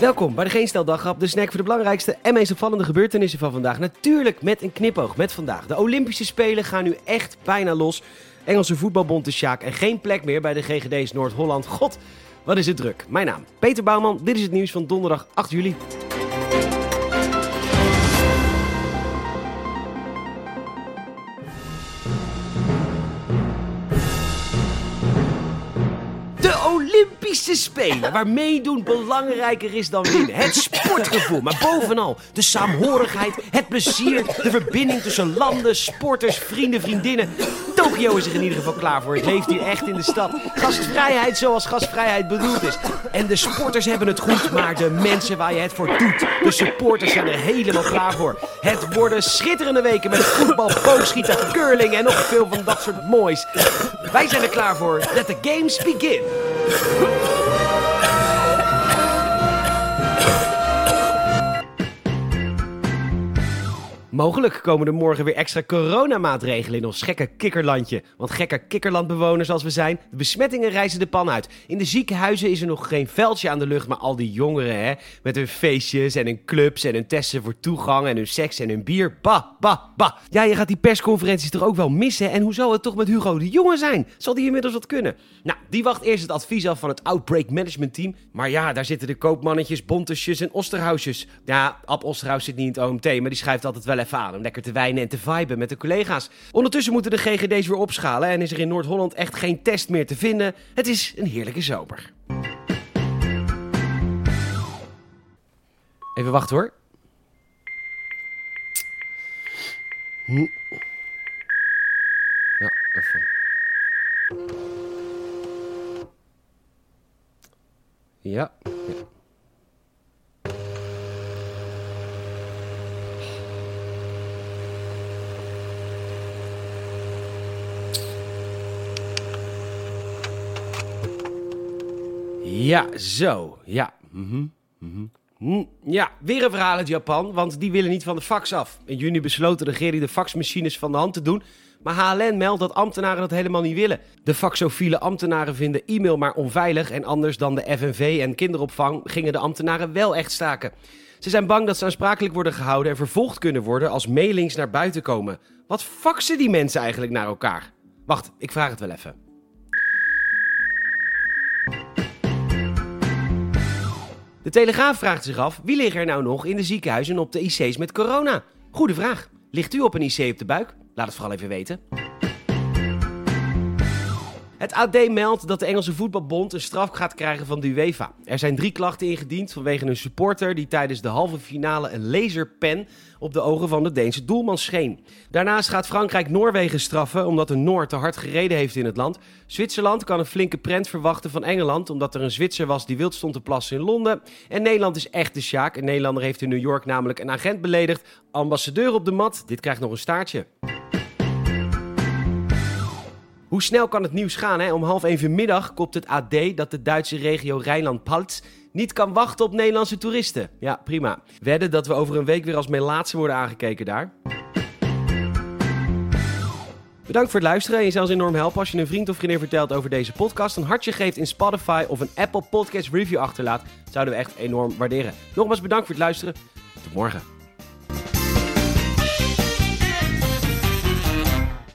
Welkom bij de Geen Stel Daggrap, de snack voor de belangrijkste en meest opvallende gebeurtenissen van vandaag. Natuurlijk met een knipoog met vandaag. De Olympische Spelen gaan nu echt bijna los. Engelse voetbalbond de Sjaak en geen plek meer bij de GGD's Noord-Holland. God, wat is het druk. Mijn naam, Peter Bouwman. Dit is het nieuws van donderdag 8 juli. Olympische Spelen, waar meedoen belangrijker is dan winnen. Het sportgevoel, maar bovenal de saamhorigheid, het plezier, de verbinding tussen landen, sporters, vrienden, vriendinnen. Tokio is er in ieder geval klaar voor. Het leeft hier echt in de stad. Gastvrijheid zoals gastvrijheid bedoeld is. En de sporters hebben het goed, maar de mensen waar je het voor doet, de supporters zijn er helemaal klaar voor. Het worden schitterende weken met voetbal, boogschieten, curling en nog veel van dat soort moois. Wij zijn er klaar voor. Let the games begin. Mogelijk komen er morgen weer extra coronamaatregelen in ons gekke kikkerlandje. Want gekke kikkerlandbewoners als we zijn, de besmettingen reizen de pan uit. In de ziekenhuizen is er nog geen veldje aan de lucht, maar al die jongeren hè, met hun feestjes en hun clubs en hun testen voor toegang en hun seks en hun bier. Bah, bah, bah. Ja, je gaat die persconferenties toch ook wel missen? En hoe zal het toch met Hugo de Jonge zijn? Zal die inmiddels wat kunnen? Nou, die wacht eerst het advies af van het Outbreak Management Team. Maar ja, daar zitten de koopmannetjes, bontesjes en osterhausjes. Ja, Ab Osterhaus zit niet in het OMT, maar die schrijft altijd wel even aan om lekker te wijnen en te viben met de collega's. Ondertussen moeten de GGD's weer opschalen en is er in Noord-Holland echt geen test meer te vinden. Het is een heerlijke zomer. Even wachten hoor. Ja, even. Ja. ja. Ja, zo. Ja. Mhm, mhm. Hm, Ja, weer een verhaal uit Japan, want die willen niet van de fax af. In juni besloot de regering de faxmachines van de hand te doen, maar HLN meldt dat ambtenaren dat helemaal niet willen. De faxofiele ambtenaren vinden e-mail maar onveilig en anders dan de FNV en kinderopvang gingen de ambtenaren wel echt staken. Ze zijn bang dat ze aansprakelijk worden gehouden en vervolgd kunnen worden als mailings naar buiten komen. Wat faxen die mensen eigenlijk naar elkaar? Wacht, ik vraag het wel even. De Telegraaf vraagt zich af, wie liggen er nou nog in de ziekenhuizen en op de IC's met corona? Goede vraag. Ligt u op een IC op de buik? Laat het vooral even weten. Het AD meldt dat de Engelse voetbalbond een straf gaat krijgen van de UEFA. Er zijn drie klachten ingediend vanwege een supporter die tijdens de halve finale een laserpen op de ogen van de Deense doelman scheen. Daarnaast gaat Frankrijk Noorwegen straffen omdat een Noor te hard gereden heeft in het land. Zwitserland kan een flinke prent verwachten van Engeland omdat er een Zwitser was die wild stond te plassen in Londen. En Nederland is echt de sjaak. Een Nederlander heeft in New York namelijk een agent beledigd. Ambassadeur op de mat, dit krijgt nog een staartje. Hoe snel kan het nieuws gaan? Hè? Om half één vanmiddag kopt het AD dat de Duitse regio Rijnland-Palts niet kan wachten op Nederlandse toeristen. Ja, prima. Wedden dat we over een week weer als melaatse worden aangekeken daar. Bedankt voor het luisteren en je zou ons enorm helpen als je een vriend of vriendin vertelt over deze podcast, een hartje geeft in Spotify of een Apple Podcast review achterlaat. Zouden we echt enorm waarderen. Nogmaals bedankt voor het luisteren. Tot morgen.